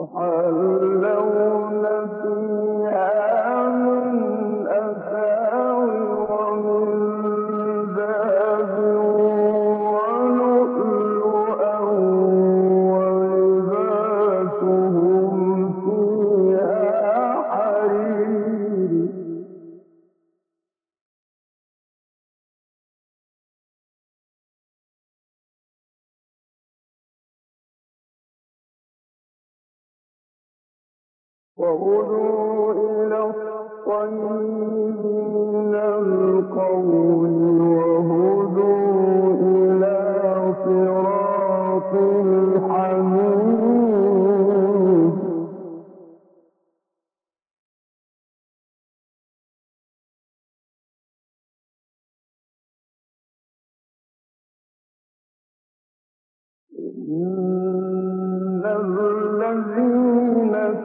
سبحان لو وهدوا إلى الطيب من القول وهدوا إلى صراط الحميد. إن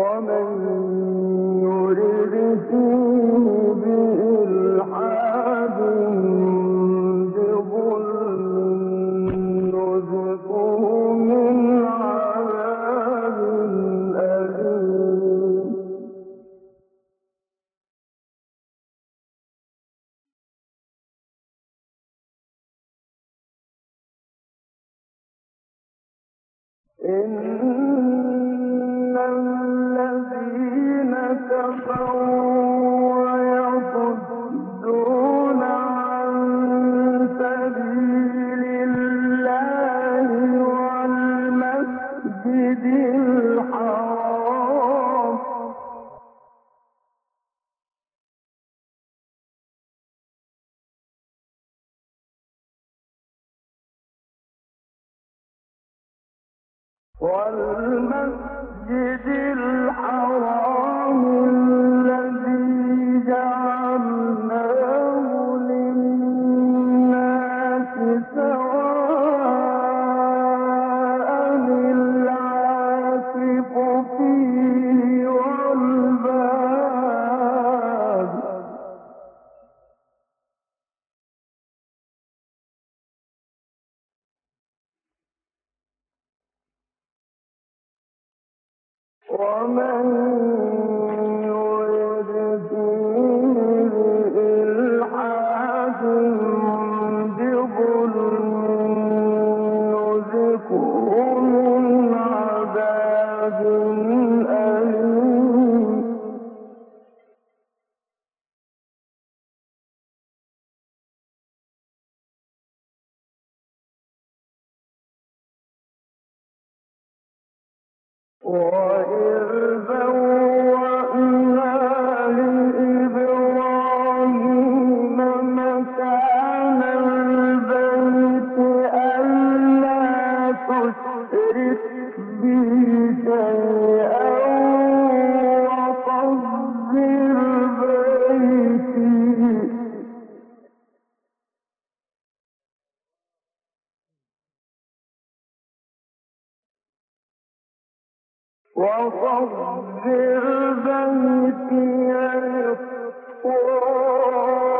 ومن والمسجد الحرام torment. البوابة وطهر بيتي للطاغين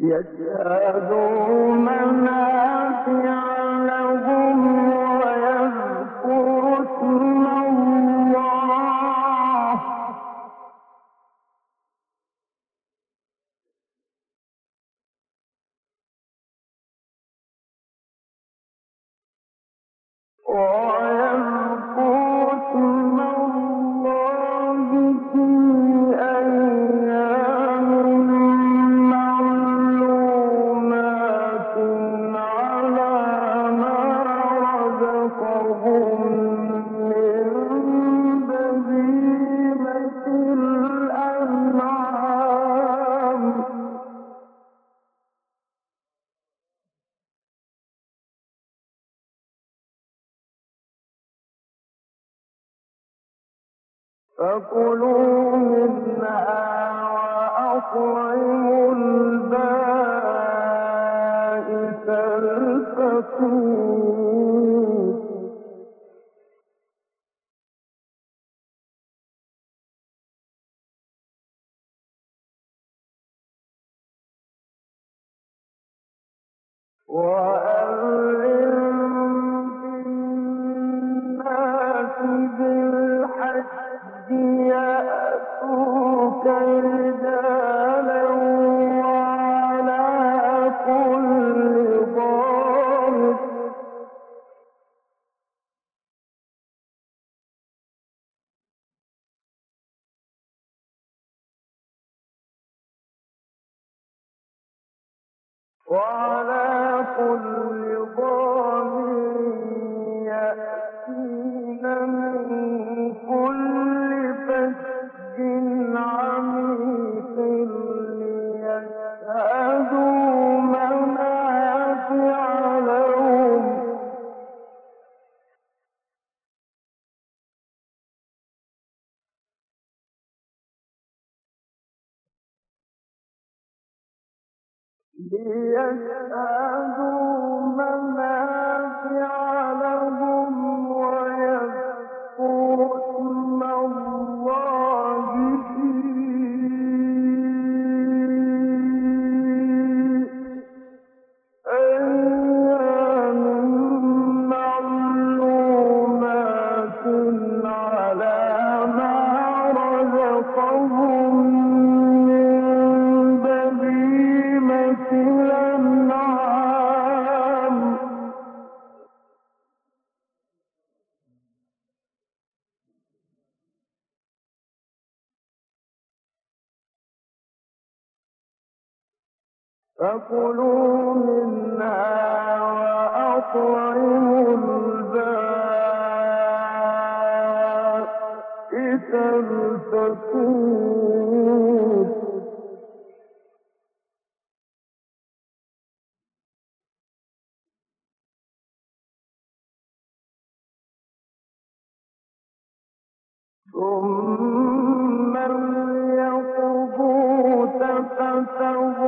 يشهدوا منافع فكلوا وأطعموا البائس وأن وعلى ليشهدوا منافع لهم فكلوا وأطعموا ثم ليقضوا تفتوا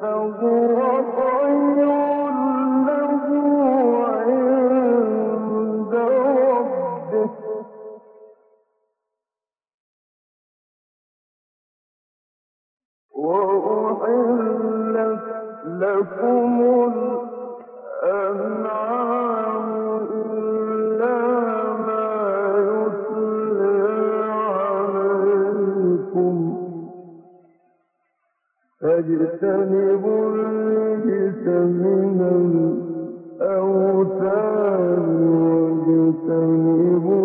فهو فاجتنبوا الرجس من الأوثان واجتنبوا